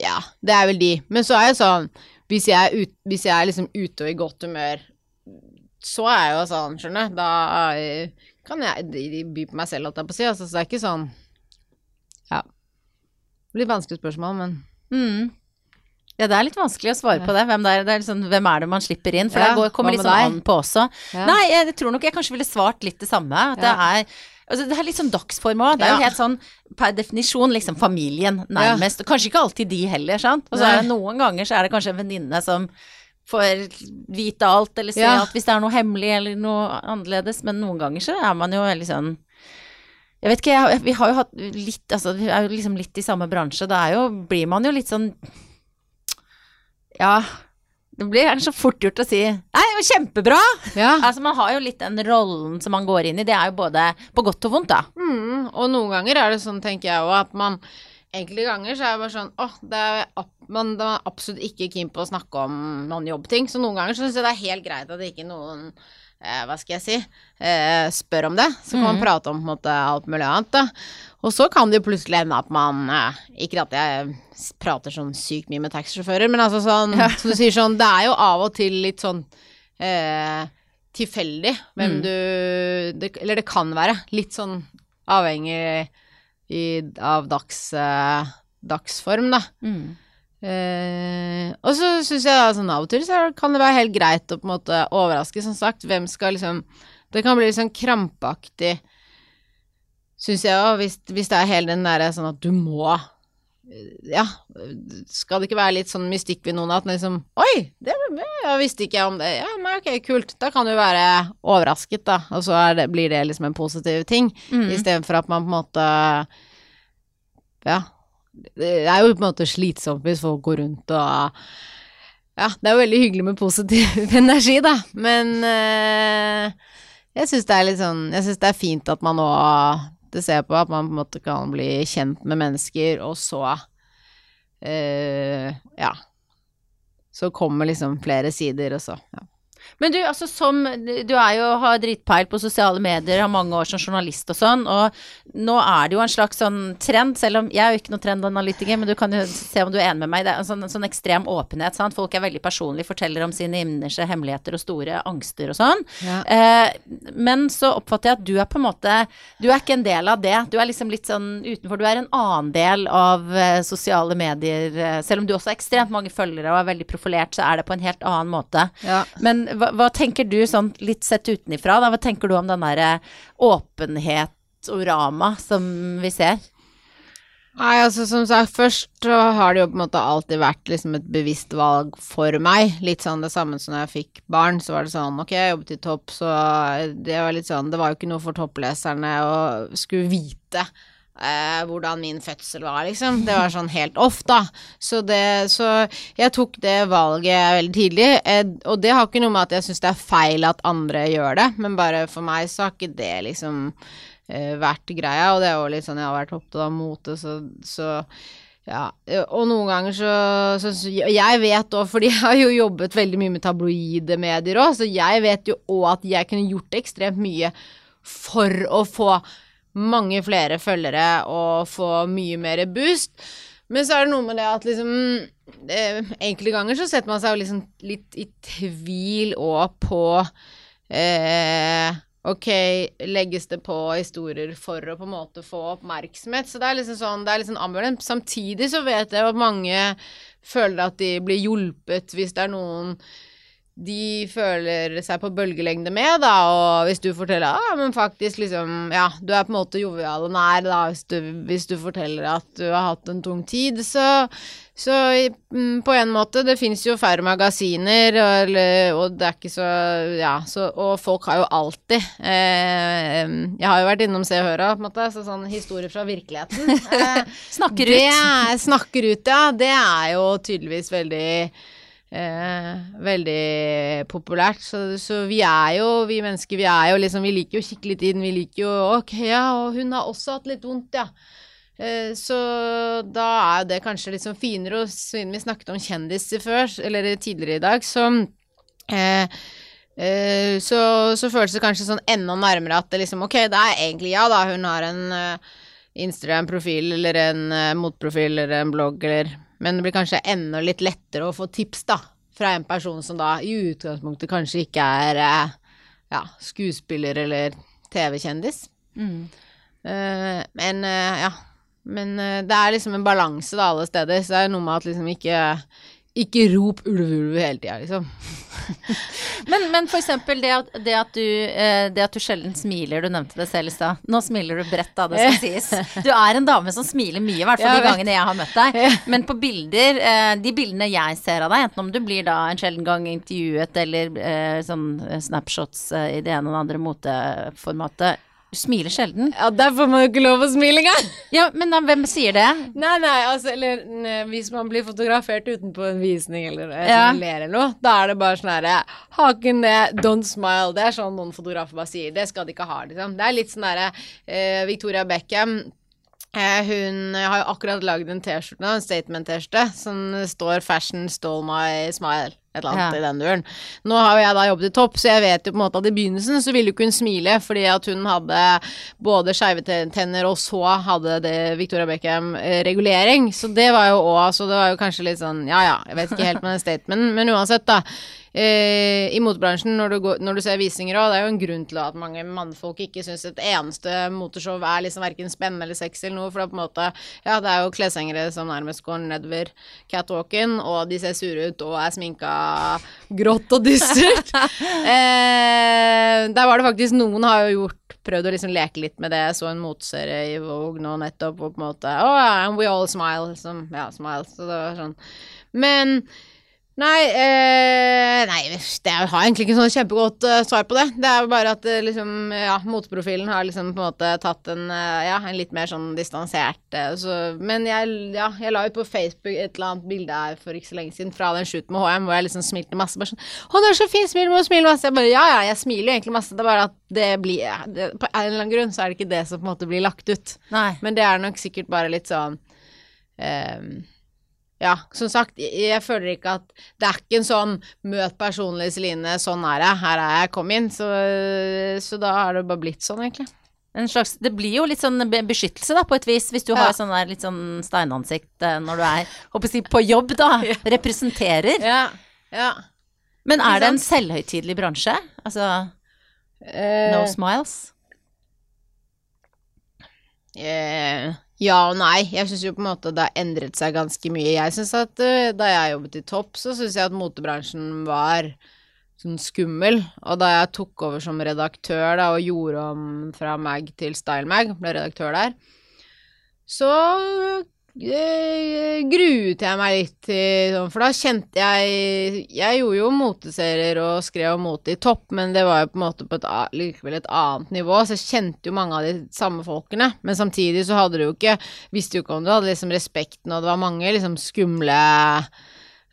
Ja, det er vel de. Men så er jeg sånn Hvis jeg ut, hvis jeg er liksom ute og i godt humør, så er jeg jo sånn, skjønner du. Da kan jeg by på meg selv, holdt jeg på å si. Altså, så det er ikke sånn Ja. Litt vanskelig spørsmål, men Mm. Ja, det er litt vanskelig å svare på det. Hvem, det er, det er liksom, hvem er det man slipper inn? For Ja, det går, kommer litt sånn deg? an på også. ja. Nei, jeg tror nok jeg kanskje ville svart litt det samme. At det, er, altså, det er litt sånn dagsform òg. Det er jo helt sånn per definisjon liksom familien nærmest. Kanskje ikke alltid de heller, sant. Og så er det noen ganger så er det kanskje en venninne som får vite alt eller se Ja. alt hvis det er noe hemmelig eller noe annerledes. Men noen ganger så er man jo veldig sånn jeg vet ikke, jeg, vi har jo hatt litt Altså, vi er jo liksom litt i samme bransje. Da er jo, blir man jo litt sånn Ja. Det blir gjerne så fort gjort å si 'nei, det var kjempebra'. ja. Altså, man har jo litt den rollen som man går inn i. Det er jo både på godt og vondt, da. Mm, og noen ganger er det sånn, tenker jeg òg, at man Enkelte ganger så er det bare sånn åh, det er, man, er absolutt ikke keen på å snakke om noen jobbting. Så noen ganger så syns jeg det er helt greit at ikke noen eh, hva skal jeg si, eh, spør om det. Så kan man Mhm. prate om på en måte alt mulig annet, da. Og så kan det jo plutselig ende at man eh, Ikke at jeg prater sånn sykt mye med taxisjåfører, men altså sånn Som du sier sånn, det er jo av og til litt sånn eh, tilfeldig hvem Mm. du det, Eller det kan være. Litt sånn avhengig i, av dags, eh, dagsform, da. Mm. Eh, og så syns jeg da, sånn av og til så kan det være helt greit å på en måte overraske, som sagt. Hvem skal liksom Det kan bli litt sånn krampaktig, syns jeg òg, hvis, hvis det er hele den derre sånn at du må Ja, skal det ikke være litt sånn mystikk ved noen at liksom Oi, det visste ikke jeg om det. Ja, men ok, kult. Da kan du være overrasket, da. Og så det, blir det liksom en positiv ting. Mm. Istedenfor at man på en måte Ja. Det er jo på en måte slitsomt hvis folk går rundt og Ja, det er jo veldig hyggelig med positiv energi, da, men øh, jeg syns det er litt sånn Jeg syns det er fint at man nå det ser på at man på en måte kan bli kjent med mennesker, og så eh, Ja. Så kommer liksom flere sider, og så ja. Men du, altså som Du er jo, har dritpeil på sosiale medier, har mange år som journalist og sånn, og nå er det jo en slags sånn trend, selv om jeg er jo ikke noen trendanalytiker, men du kan jo se om du er enig med meg, det er en sånn, en sånn ekstrem åpenhet, sant. Folk er veldig personlige, forteller om sine innerste hemmeligheter og store angster og sånn. Ja. Eh, men så oppfatter jeg at du er på en måte Du er ikke en del av det. Du er liksom litt sånn utenfor. Du er en annen del av eh, sosiale medier. eh, selv om du også har ekstremt mange følgere og er veldig profilert, så er det på en helt annen måte. ja. Men hva, hva tenker du sånn litt sett utenifra, da? Hva tenker du om den derre åpenhet-orama som vi ser? Nei, altså som sagt, først så har det jo på en måte alltid vært liksom et bevisst valg for meg. Litt sånn det samme som når jeg fikk barn, så var det sånn ok, jeg jobbet i topp, så det var litt sånn Det var jo ikke noe for toppleserne å skulle vite eh, hvordan min fødsel var, liksom. Det var sånn helt off, da. Så det Så jeg tok det valget veldig tidlig, eh, og det har ikke noe med at jeg syns det er feil at andre gjør det, men bare for meg så har ikke det liksom eh, vært greia, og det er jo litt sånn jeg har vært opptatt av mote, så, så ja, og noen ganger så, så, Jeg vet òg, fordi jeg har jo jobbet veldig mye med tabloide medier òg, så jeg vet jo òg at jeg kunne gjort ekstremt mye for å få mange flere følgere og få mye mer boost. Men så er det noe med det at liksom Enkelte ganger så setter man seg jo liksom litt i tvil òg på eh, Ok, legges det på historier for å på en måte få oppmerksomhet? Så det er liksom sånn, det er liksom ambulant. Samtidig så vet jeg at mange føler at de blir hjulpet hvis det er noen de føler seg på bølgelengde med, da, og hvis du forteller ja, men faktisk liksom Ja, du er på en måte jovial og nær, da, hvis du, hvis du forteller at du har hatt en tung tid, så så mm, på en måte, det fins jo færre magasiner, og, og, det er ikke så Ja, så, og folk har jo alltid eh, Jeg har jo vært innom Se og Hør på en måte, så sånn historier fra virkeligheten. Eh, snakker ut. Det, snakker ut, ja. Det er jo tydeligvis veldig Eh, veldig populært. Så, så, vi er jo, vi mennesker, vi er jo liksom Vi liker jo å kikke litt inn. Vi liker jo Ok, ja, og hun har også hatt litt vondt, ja. Eh, så da er det kanskje sånn finere, og siden vi snakket om kjendiser før, eller tidligere i dag, så eh, eh, så, så, føles det kanskje sånn enda nærmere at det liksom Ok, det er egentlig ja, da, hun har en uh, Instagram-profil eller en uh, motprofil eller en blogg eller men det blir kanskje enda litt lettere å få tips, da, fra en person som da i utgangspunktet kanskje ikke er eh, ja, skuespiller eller TV-kjendis. Mm. Uh, men uh, ja. Men uh, det er liksom en balanse da alle steder, så det er noe med at liksom ikke ikke rop ulv, ulv hele tida, liksom. men, men, for eksempel det at, det, at du, eh, det at, du, sjelden smiler, du nevnte det selv i stad. Nå smiler du bredt, da, det skal sies. Du er en dame som smiler mye, i hvert fall de gangene jeg har møtt deg. Men på bilder, eh, de bildene jeg ser av deg, enten om du blir da en sjelden gang intervjuet eller eh, sånn snapshots i det ene og det andre moteformatet du smiler sjelden. Ja, der får man jo ikke lov å smile engang. ja, men da, hvem sier det? Nei, nei, altså, eller ne, hvis man blir fotografert utenpå en visning eller ja. eller noe, da er det bare sånn herre Haken ned, don't smile. Det er sånn noen fotografer bare sier. Det skal de ikke ha, liksom. Det er litt sånn derre eh, Victoria Beckham eh, hun har jo akkurat lagd en T-skjorte, en statement-T-skjorte, som står 'Fashion stole my smile' et eller annet ja. i den duren. Nå har jo jeg da jobbet i topp, så jeg vet jo på en måte at i begynnelsen så ville jo ikke hun smile, fordi at hun hadde både skeive tenner og så hadde det Victoria Beckham-regulering. Så det var jo òg Så det var jo kanskje litt sånn Ja ja, jeg vet ikke helt med den statementen, men uansett, da eh, i motebransjen, når du, går, når du ser visninger òg, det er jo en grunn til at mange mannfolk ikke syns et eneste moteshow er liksom verken spennende eller sexy eller noe, for det er på en måte Ja, det er jo kleshengere som nærmest går nedover catwalken, og de ser sure ut og er sminka grått og dystert. eh, der var det faktisk Noen har jo gjort prøvd å liksom leke litt med det. Jeg så en motserie i Vogue nå nettopp, og på en måte Oh, and we all smile. Som, Ja, smile. Så det var sånn. Men Nei, eh, nei, det har egentlig ikke sånn kjempegodt uh, svar på det. Det er jo bare at uh, liksom, ja, motprofilen har liksom på en måte tatt en, uh, ja, en litt mer sånn distansert så, Men jeg, ja, jeg la jo på Facebook et eller annet bilde her for ikke så lenge siden fra den shooten med HM hvor jeg liksom smilte masse. Bare sånn 'Å, du er så fin, smil, må smile masse.' Jeg bare ja, ja, jeg smiler jo egentlig masse. Det er bare at det blir det, På en eller annen grunn så er det ikke det som på en måte blir lagt ut. Nei. Men det er nok sikkert bare litt sånn um, ja, som sagt, jeg føler ikke at Det er ikke en sånn 'møt personlig, Celine, sånn er jeg, her er jeg, kom inn'. Så, så da har det bare blitt sånn, egentlig. En slags, det blir jo litt sånn beskyttelse, da, på et vis, hvis du ja. har sånn der litt sånn steinansikt eh, når du er håper jeg, på jobb, da. Ja. Representerer. Ja. ja. Men er det en selvhøytidelig bransje? Altså eh, No smiles? Eh, ja og nei. Jeg syns jo på en måte det har endret seg ganske mye. Jeg syns at uh, da jeg jobbet i Topp, så syns jeg at motebransjen var sånn skummel. Og da jeg tok over som redaktør da, og gjorde om fra Mag til Style Mag, ble redaktør der, så gruet jeg meg litt sånn, For da kjente jeg Jeg gjorde jo moteserier og skrev om mote i topp, men det var jo på en måte på et, likevel et annet nivå, så jeg kjente jo mange av de samme folkene. Men samtidig så hadde du jo ikke Visste jo ikke om du hadde liksom respekten, og det var mange liksom skumle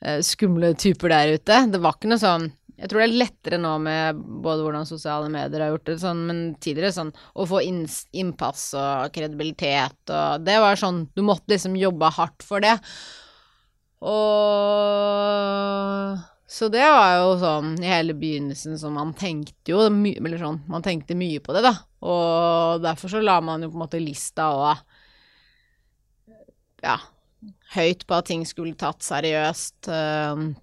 eh, Skumle typer der ute. Det var ikke noe sånn jeg tror det er lettere nå med både hvordan sosiale medier har gjort det, sånn, men tidligere sånn å få innpass og kredibilitet og Det var sånn Du måtte liksom jobbe hardt for det. Og Så det var jo sånn i hele begynnelsen som man tenkte jo my, Eller sånn, man tenkte mye på det, da. Og derfor så la man jo på en måte lista og Ja, høyt på at ting skulle tatt seriøst. Uh,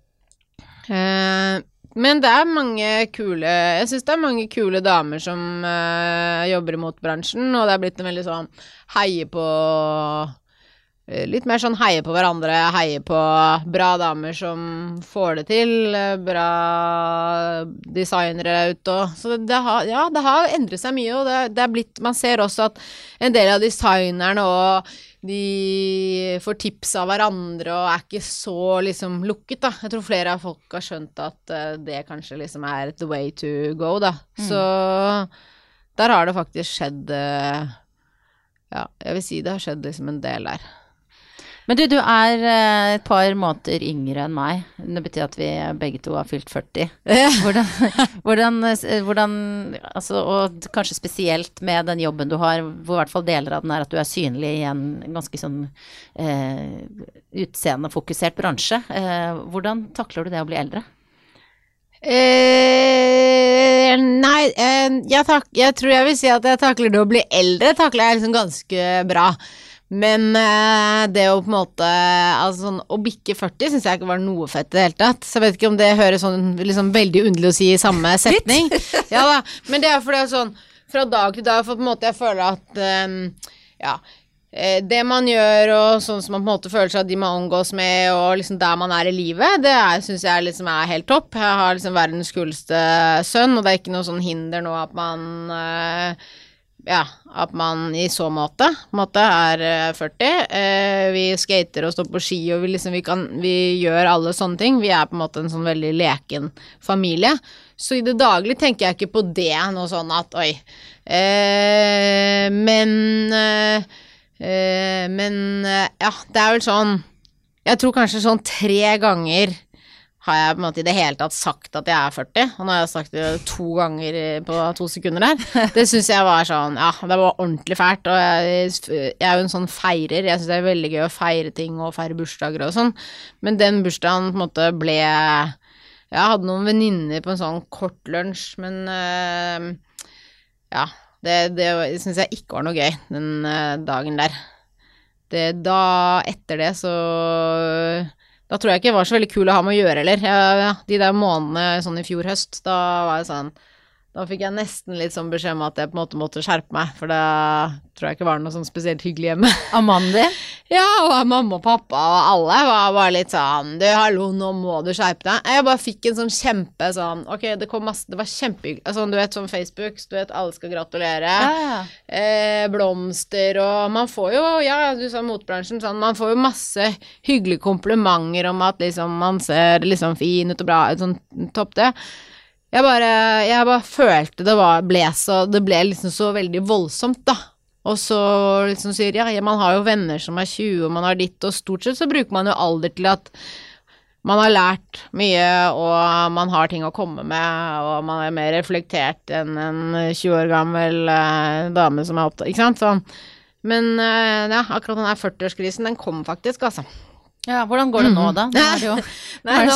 uh, men det er mange kule Jeg syns det er mange kule damer som uh, jobber i motebransjen, og det er blitt en veldig sånn heie på litt mer sånn heie på hverandre, heie på bra damer som får det til, eh, bra designere ute og Så det, har, ja, det har endret seg mye, og det, det er blitt Man ser også at en del av designerne og de får tips av hverandre og er ikke så liksom lukket, da. Jeg tror flere av folk har skjønt at uh, det kanskje liksom er the way to go, da. Mm. Så der har det faktisk skjedd Ja, jeg vil si det har skjedd liksom en del der. Men du, du er eh, et par måneder yngre enn meg. Det betyr at vi begge to har fylt 40. Hvordan, hvordan, eh, hvordan altså, Og kanskje spesielt med den jobben du har, hvor i hvert fall deler av den er at du er synlig i en ganske sånn eh, utseendefokusert bransje. Eh, hvordan takler du det å bli eldre? Eh, nei, eh, jeg, tak, jeg, tror jeg vil si at jeg takler det å bli eldre, takler jeg liksom ganske bra. Men uh, det å på en måte altså sånn, Å bikke 40 syns jeg ikke var noe fett i det hele tatt. Så jeg vet ikke om det høres sånn liksom, veldig underlig å si i samme setning. ja da, Men det er fordi det er sånn fra dag til dag, for på en måte jeg føler at um, Ja. Eh, det man gjør, og sånn som man på en måte føler seg at de man omgås med, og liksom der man er i livet, det syns jeg liksom er helt topp. Jeg har liksom verdens kuleste sønn, og det er ikke noe sånn hinder nå at man uh, ja, at man i så måte, måte er 40. Eh, eh, vi skater og står på ski, og vi, liksom, vi, kan, vi gjør alle sånne ting. Vi er på en måte en sånn veldig leken familie. Så i det daglige tenker jeg ikke på det, noe sånn at oi. Eh, men eh, eh Men eh, ja, det er vel sånn Jeg tror kanskje sånn tre ganger har jeg på en måte i det hele tatt sagt at jeg er 40. Og nå har jeg sagt det to ganger på to sekunder der. Det syns jeg var sånn Ja, det var ordentlig fælt. Og jeg, jeg er jo en sånn feirer. Jeg syns det er veldig gøy å feire ting og feire bursdager og sånn. Men den bursdagen på en måte ble Jeg hadde noen venninner på en sånn kort lunsj, men øh, Ja. Det, det syns jeg ikke var noe gøy den øh, dagen der. Det, da, etter det, så da tror jeg ikke det var så veldig kul å ha med å gjøre heller. De der månedene sånn i fjor høst, da var jeg sånn Da fikk jeg nesten litt sånn beskjed om at jeg på en måte måtte skjerpe meg, for da tror jeg ikke var noe sånn spesielt hyggelig hjemme. Din? Ja, og mamma og pappa og alle var bare litt sånn Du, hallo, nå må du skjerpe deg. Jeg bare fikk en sånn kjempe sånn Ok, det kom masse Det var kjempehyggelig. Sånn, du vet, sånn Facebook, du vet, alle skal gratulere. Ja, ja. Eh, blomster og Man får jo, ja, du sa motbransjen, sånn Man får jo masse hyggelige komplimenter om at liksom man ser liksom fin ut og bra ut, sånn topp det. Jeg bare, jeg bare følte det var, ble så Det ble liksom så veldig voldsomt, da. Og så liksom sier ja, man har jo venner som er 20, og man har ditt, og stort sett så bruker man jo alder til at man har lært mye, og man har ting å komme med, og man er mer reflektert enn en 20 år gammel eh, dame som er opptatt Ikke sant? Sånn. Men eh, ja, akkurat den 40-årskrisen, den kom faktisk, altså. Ja, hvordan går det nå, da? Nå det jo Nei, nå,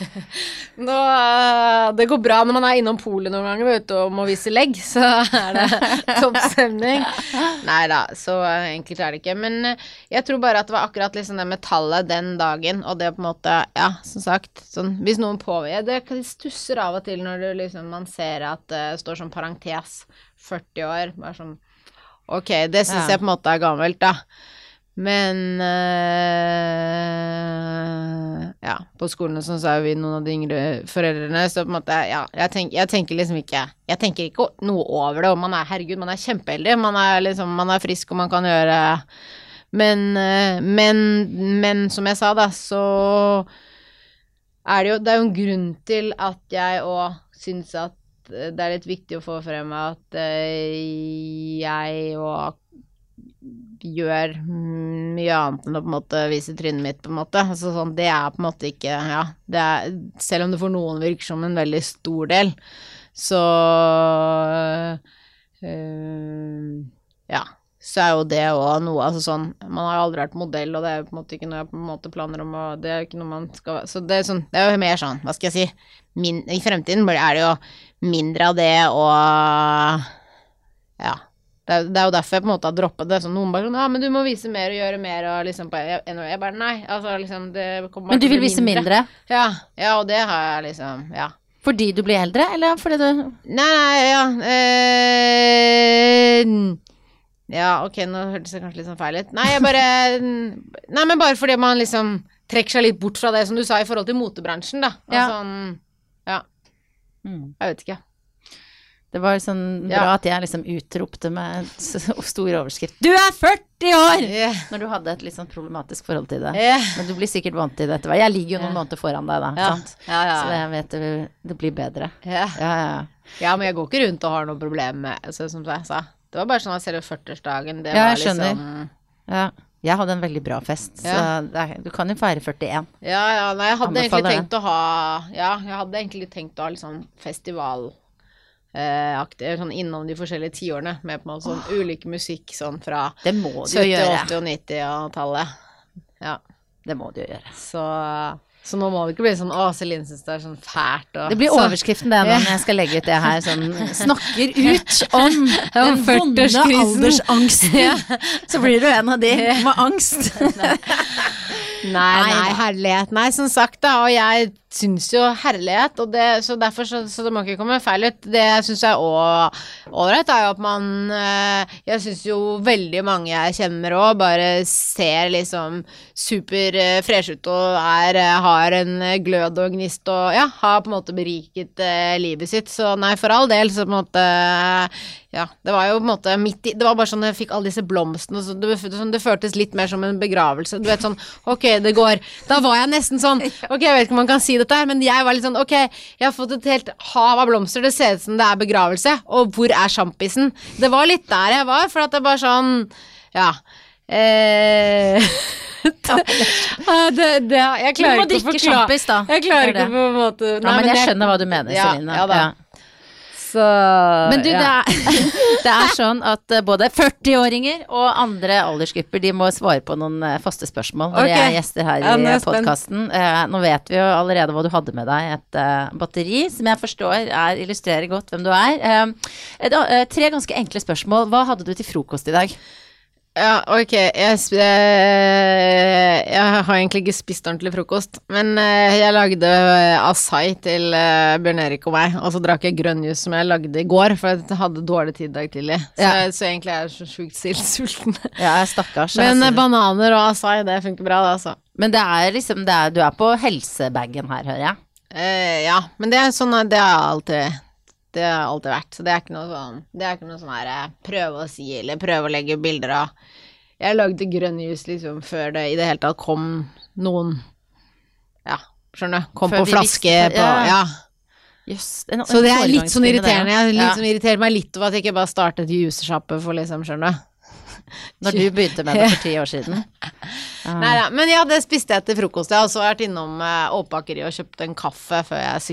nå, eh, Det går bra når man er innom polet noen ganger vet du, og må vise legg, så er det topp stemning. Nei da, så enkelt er det ikke. Men eh, jeg tror bare at det var akkurat liksom det metallet den dagen, og det på en måte Ja, som sagt, sånn Hvis noen påvirker Det stusser av og til når du liksom man ser at det står sånn parentes 40 år, bare sånn Ok, det syns ja. jeg på en måte er gammelt, da. Men øh, Ja, på skolen sånn så er vi noen av de yngre foreldrene, så på en måte Ja, jeg, tenk, jeg tenker liksom ikke Jeg tenker ikke noe over det, og man er Herregud, man er kjempeheldig. Man er liksom Man er frisk, og man kan gjøre men, øh, men, men som jeg sa, da, så er det jo Det er jo en grunn til at jeg òg syns at det er litt viktig å få frem at jeg og gjør mye annet enn å på en måte vise trynet mitt, på en måte. Altså, sånn, det er på en måte ikke Ja, er, selv om det for noen virker som en veldig stor del, så øh, Ja. Så er jo det òg noe Altså sånn Man har jo aldri vært modell, og det er jo på en måte ikke noe jeg på en måte planer om å Det er jo ikke noe man skal Så det er, sånn, det er jo mer sånn, hva skal jeg si min, I fremtiden er det jo mindre av det og Ja det er, det er, jo derfor jeg på en måte har droppet det. Så noen bare sånn Ja, men du må vise mer og gjøre mer og liksom på jeg, jeg bare Nei, altså liksom Men du vil vise mindre? Ja. Ja, og det har jeg liksom Ja. Fordi du blir eldre, eller fordi du Nei, nei, ja eh, Ja, ok, nå hørtes det kanskje litt sånn feil ut. Nei, jeg bare Nei, men bare fordi man liksom trekker seg litt bort fra det som du sa i forhold til motebransjen, da. Og Ja. Ja, Mm. jeg vet ikke. Det var sånn bra Ja. at jeg liksom utropte med stor overskrift 'Du er 40 år!' Yeah. Når du hadde et litt sånn problematisk forhold til det. Yeah. Men du blir sikkert vant til det etter hvert. Jeg ligger jo noen yeah. måneder foran deg, da. Ja. Ja, Så jeg vet det, det blir bedre. Ja. Ja, ja, ja. ja, men jeg går ikke rundt og har noe problem med altså, Som jeg sa. Det var bare sånn at selve 40-årsdagen, det Ja, var jeg skjønner. liksom ja. Jeg hadde en veldig bra fest, så Ja. du kan jo feire 41. Ja, ja, nei, jeg hadde egentlig Anbefaler tenkt å ha Ja, jeg hadde egentlig tenkt å ha sånn festival eh, sånn innom de forskjellige tiårene, med på en måte sånn ulik musikk sånn fra Det må du jo 70-, gjøre. 80- og 90-tallet. Ja. Det må du jo gjøre. Så, så nå må det ikke bli sånn Å, Celine syns det er sånn fælt og Det blir overskriften det når jeg skal legge ut det her, sånn snakker ut om den vonde 40-årskrisen. aldersangsten. Så blir du en av de med angst. Nei, Nei nei, herlighet. Nei, som sagt, da. Og jeg syns jo herlighet, og det, så derfor så, så det må ikke komme feil ut. Det syns jeg òg ålreit, er jo at man eh, Jeg syns jo veldig mange jeg kjenner òg, bare ser liksom super eh, ut og er, eh, har en glød og gnist og ja, har på en måte beriket eh, livet sitt. Så nei, for all del, så på en måte ja, det var jo på en måte midt i Det var bare sånn jeg fikk alle disse blomstene, så det, sånn, det føltes litt mer som en begravelse. Du vet sånn Ok, det går. Da var jeg nesten sånn Ok, jeg vet ikke om man kan si dette her, men jeg var litt sånn Ok, jeg har fått et helt hav av blomster, det ser ut som det er begravelse, og hvor er sjampisen? Det var litt der jeg var, for at det bare sånn Ja. Eh, Ah, det, det, jeg klarer ikke å forklare sjampis, da. Jeg klarer er ikke på en måte Ja, men jeg skjønner hva du mener, Ja, Celine. ja da. Så Men du, det, er, det er sånn at eh, både 40-åringer og andre aldersgrupper de må svare på noen eh, faste spørsmål når de Ok. er gjester her Ja, i jeg podkasten. Nå vet vi jo allerede hva du hadde med deg. Et uh, batteri som jeg forstår er, illustrerer godt hvem du er. Uh, eh, tre ganske enkle spørsmål. Hva hadde du til frokost i dag? Ja, ok. Jeg, eh, jeg har egentlig ikke spist ordentlig frokost, men eh, jeg lagde eh, acai til Bjørn Erik og meg, og så drakk jeg grønn juice som jeg lagde i går, for jeg hadde dårlig tid i dag tidlig. Så, Ja. så egentlig er jeg så sjukt sulten. Ja, stakkars. jeg Men eh, bananer og acai, det funker bra, det, altså. Men det er liksom det er, Du er på helsebagen her, hører jeg. Eh, ja, men det er sånn Det er alltid Det har alltid vært. Så det er ikke noe sånn Det er ikke noe sånn her eh, prøve å si eller prøve å legge bilder av Jeg lagde grønn jus liksom før det i det hele tatt kom noen Ja, skjønner du. Kom Før på flaske visste- på ja. Ja. Yes, en- Så det er litt sånn irriterende. Jeg ja. liksom irriterer meg litt over at jeg ikke bare startet juicesjappe for liksom, skjønner du. Når du begynte med det for ti år siden. Ah. Nei da. Men ja, det spiste jeg til frokost. Jeg har også vært innom uh, Åpakeriet og kjøpt en kaffe før jeg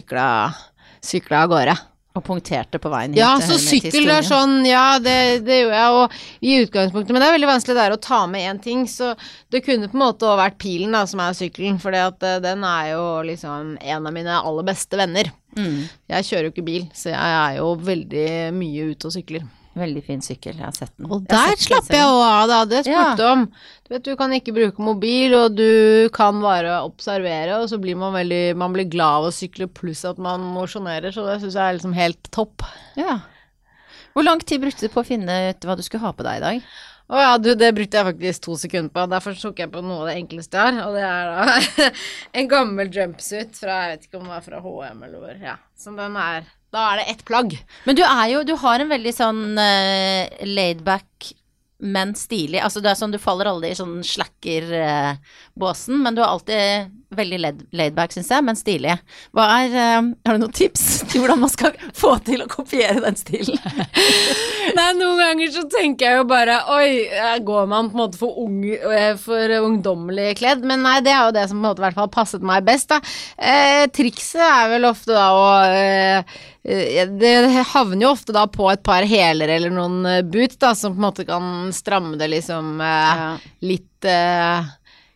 sykla av gårde. Og punkterte på veien hit. Ja, så sykkel er sånn, ja, det, det gjorde jeg, og i utgangspunktet, men det er veldig vanskelig der å ta med én ting, så det kunne på en måte også vært pilen da, som er sykkelen, for den er jo liksom en av mine aller beste venner. Mm. Jeg kjører jo ikke bil, så jeg er jo veldig mye ute og sykler. Veldig fin sykkel, jeg har sett den. Og der jeg slapp jeg òg av, da. Det spurte Ja. om. Du vet, du kan ikke bruke mobil, og du kan bare observere, og så blir man veldig Man blir glad av å sykle, pluss at man mosjonerer, så det syns jeg er liksom helt topp. Ja. Hvor lang tid brukte du på å finne ut hva du skulle ha på deg i dag? Å ja, du, det brukte jeg faktisk to sekunder på. Derfor tok jeg på noe av det enkleste jeg har, og det er da en gammel jumpsuit fra Jeg vet ikke om det er fra HM eller hvor. Ja. Så den er Da er det ett plagg. Men du er jo Du har en veldig sånn uh, laidback, men stilig. Altså det er sånn Du faller aldri i sånn slacker-båsen, men du er alltid veldig laid- laidback, syns jeg, men stilig. Hva er uh, Har du noen tips til hvordan man skal få til å kopiere den stilen? Nei, noen ganger så tenker jeg jo bare Oi, eh, går man på en måte for, ung, eh, for ungdommelig kledd? Men nei, det er jo det som på en måte i hvert fall passet meg best, da. Eh, trikset er vel ofte da å eh, eh, Det havner jo ofte da på et par hæler eller noen eh, boots, da, som på en måte kan stramme det liksom eh, Ja. litt eh,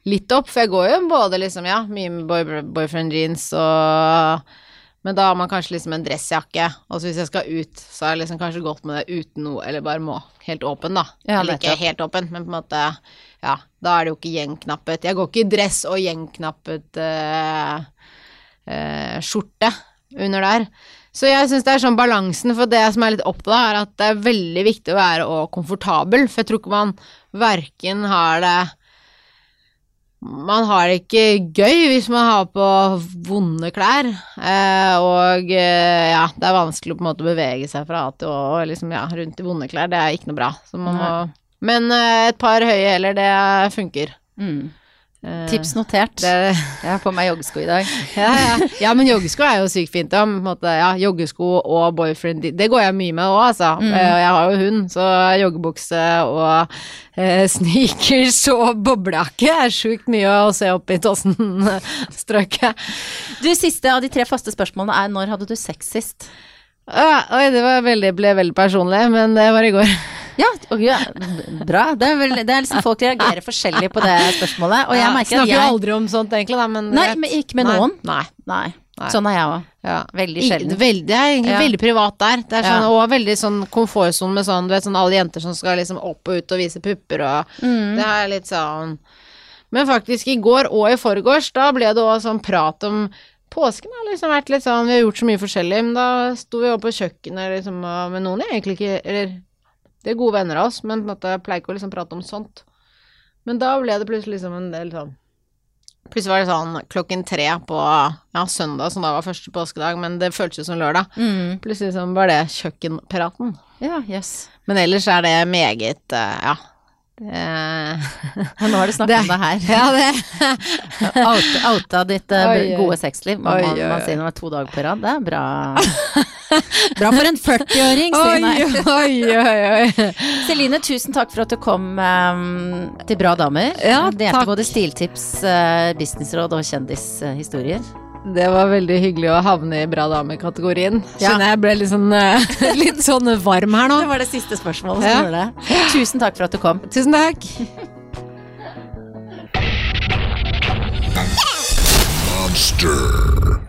Litt opp, for jeg går jo både liksom, ja, mye med boy, boyfriend jeans og Men da har man kanskje liksom en dressjakke, og så hvis jeg skal ut, så har jeg liksom kanskje gått med det uten noe, eller bare må helt åpen, da. Ja, eller ikke helt åpen, men på en måte Ja, da er det jo ikke gjengknappet. Jeg går ikke i dress og gjengknappet eh, eh, skjorte. under der. Så jeg syns det er sånn balansen, for det som er litt opptatt da, er at det er veldig viktig å være og komfortabel, for jeg tror ikke man verken har det man har det ikke gøy hvis man har på vonde klær, eh, og eh, ja, det er vanskelig å på en måte bevege seg fra A til Å og liksom, ja, rundt i vonde klær, det er ikke noe bra. Så man må, men eh, et par høye hæler, det funker. Mm. Eh, Tips notert. det, Jeg har på meg joggesko i dag. ja, ja. ja, men joggesko er jo sykt fint. Ja, joggesko og boyfriend, det går jeg mye med òg, altså. Mm. Jeg har jo hund, så joggebukse og eh, sneakers og boblejakke er sjukt mye å se opp i Tåsen-strøket. Du, siste av de tre faste spørsmålene er når hadde du sex sist? Ah, oi, det var veldig, ble veldig personlig, men det var i går. Ja, ja, bra. Det er, vel, det er liksom Folk reagerer forskjellig på det spørsmålet. Og jeg Ja, merker at snakker jo aldri om sånt, egentlig, da, men Nei, men ikke med Nei, noen. Nei. Nei. Nei. Sånn er jeg òg. Ja. Veldig sjelden. Det er egentlig Ja. veldig privat der. Det er sånn, Ja. Og veldig sånn komfortsone med sånn, du vet sånn alle jenter som skal liksom opp og ut og vise pupper og Mm. Det er litt sånn Men faktisk i går og i forgårs, da ble det òg sånn prat om Påsken har liksom vært litt sånn Vi har gjort så mye forskjellig, men da sto vi oppe på kjøkkenet liksom, med noen jeg egentlig ikke Eller de er gode venner av oss, men på en måte jeg pleier ikke å liksom prate om sånt. Men da ble det plutselig liksom en del sånn Plutselig var det sånn klokken tre på ja, søndag, som da var første påskedag, men det føltes jo som lørdag. Mm. Plutselig liksom var det kjøkkenpraten. Ja, yes. Men ellers er det meget eh, ja. Det, Nå har du snakket om det her. ja, det Outa, outa ditt eh, Oi, gode sexliv. Man, Oi, man, oi, man sier er to dager på rad. Det er bra. Bra for en 40-åring, Oi, Stine. oi, oi, oi. Celine, tusen takk for at du kom um, til Bra damer. Ja, Delte både stiltips, eh, businessråd og kjendishistorier. Det var veldig hyggelig å havne i bra dame-kategorien. Ja. Kjenner jeg ble litt sånn, eh, litt sånn varm her nå. Det var det siste spørsmålet som Ja. gjorde det. Tusen takk for at du kom. Tusen takk. Monster.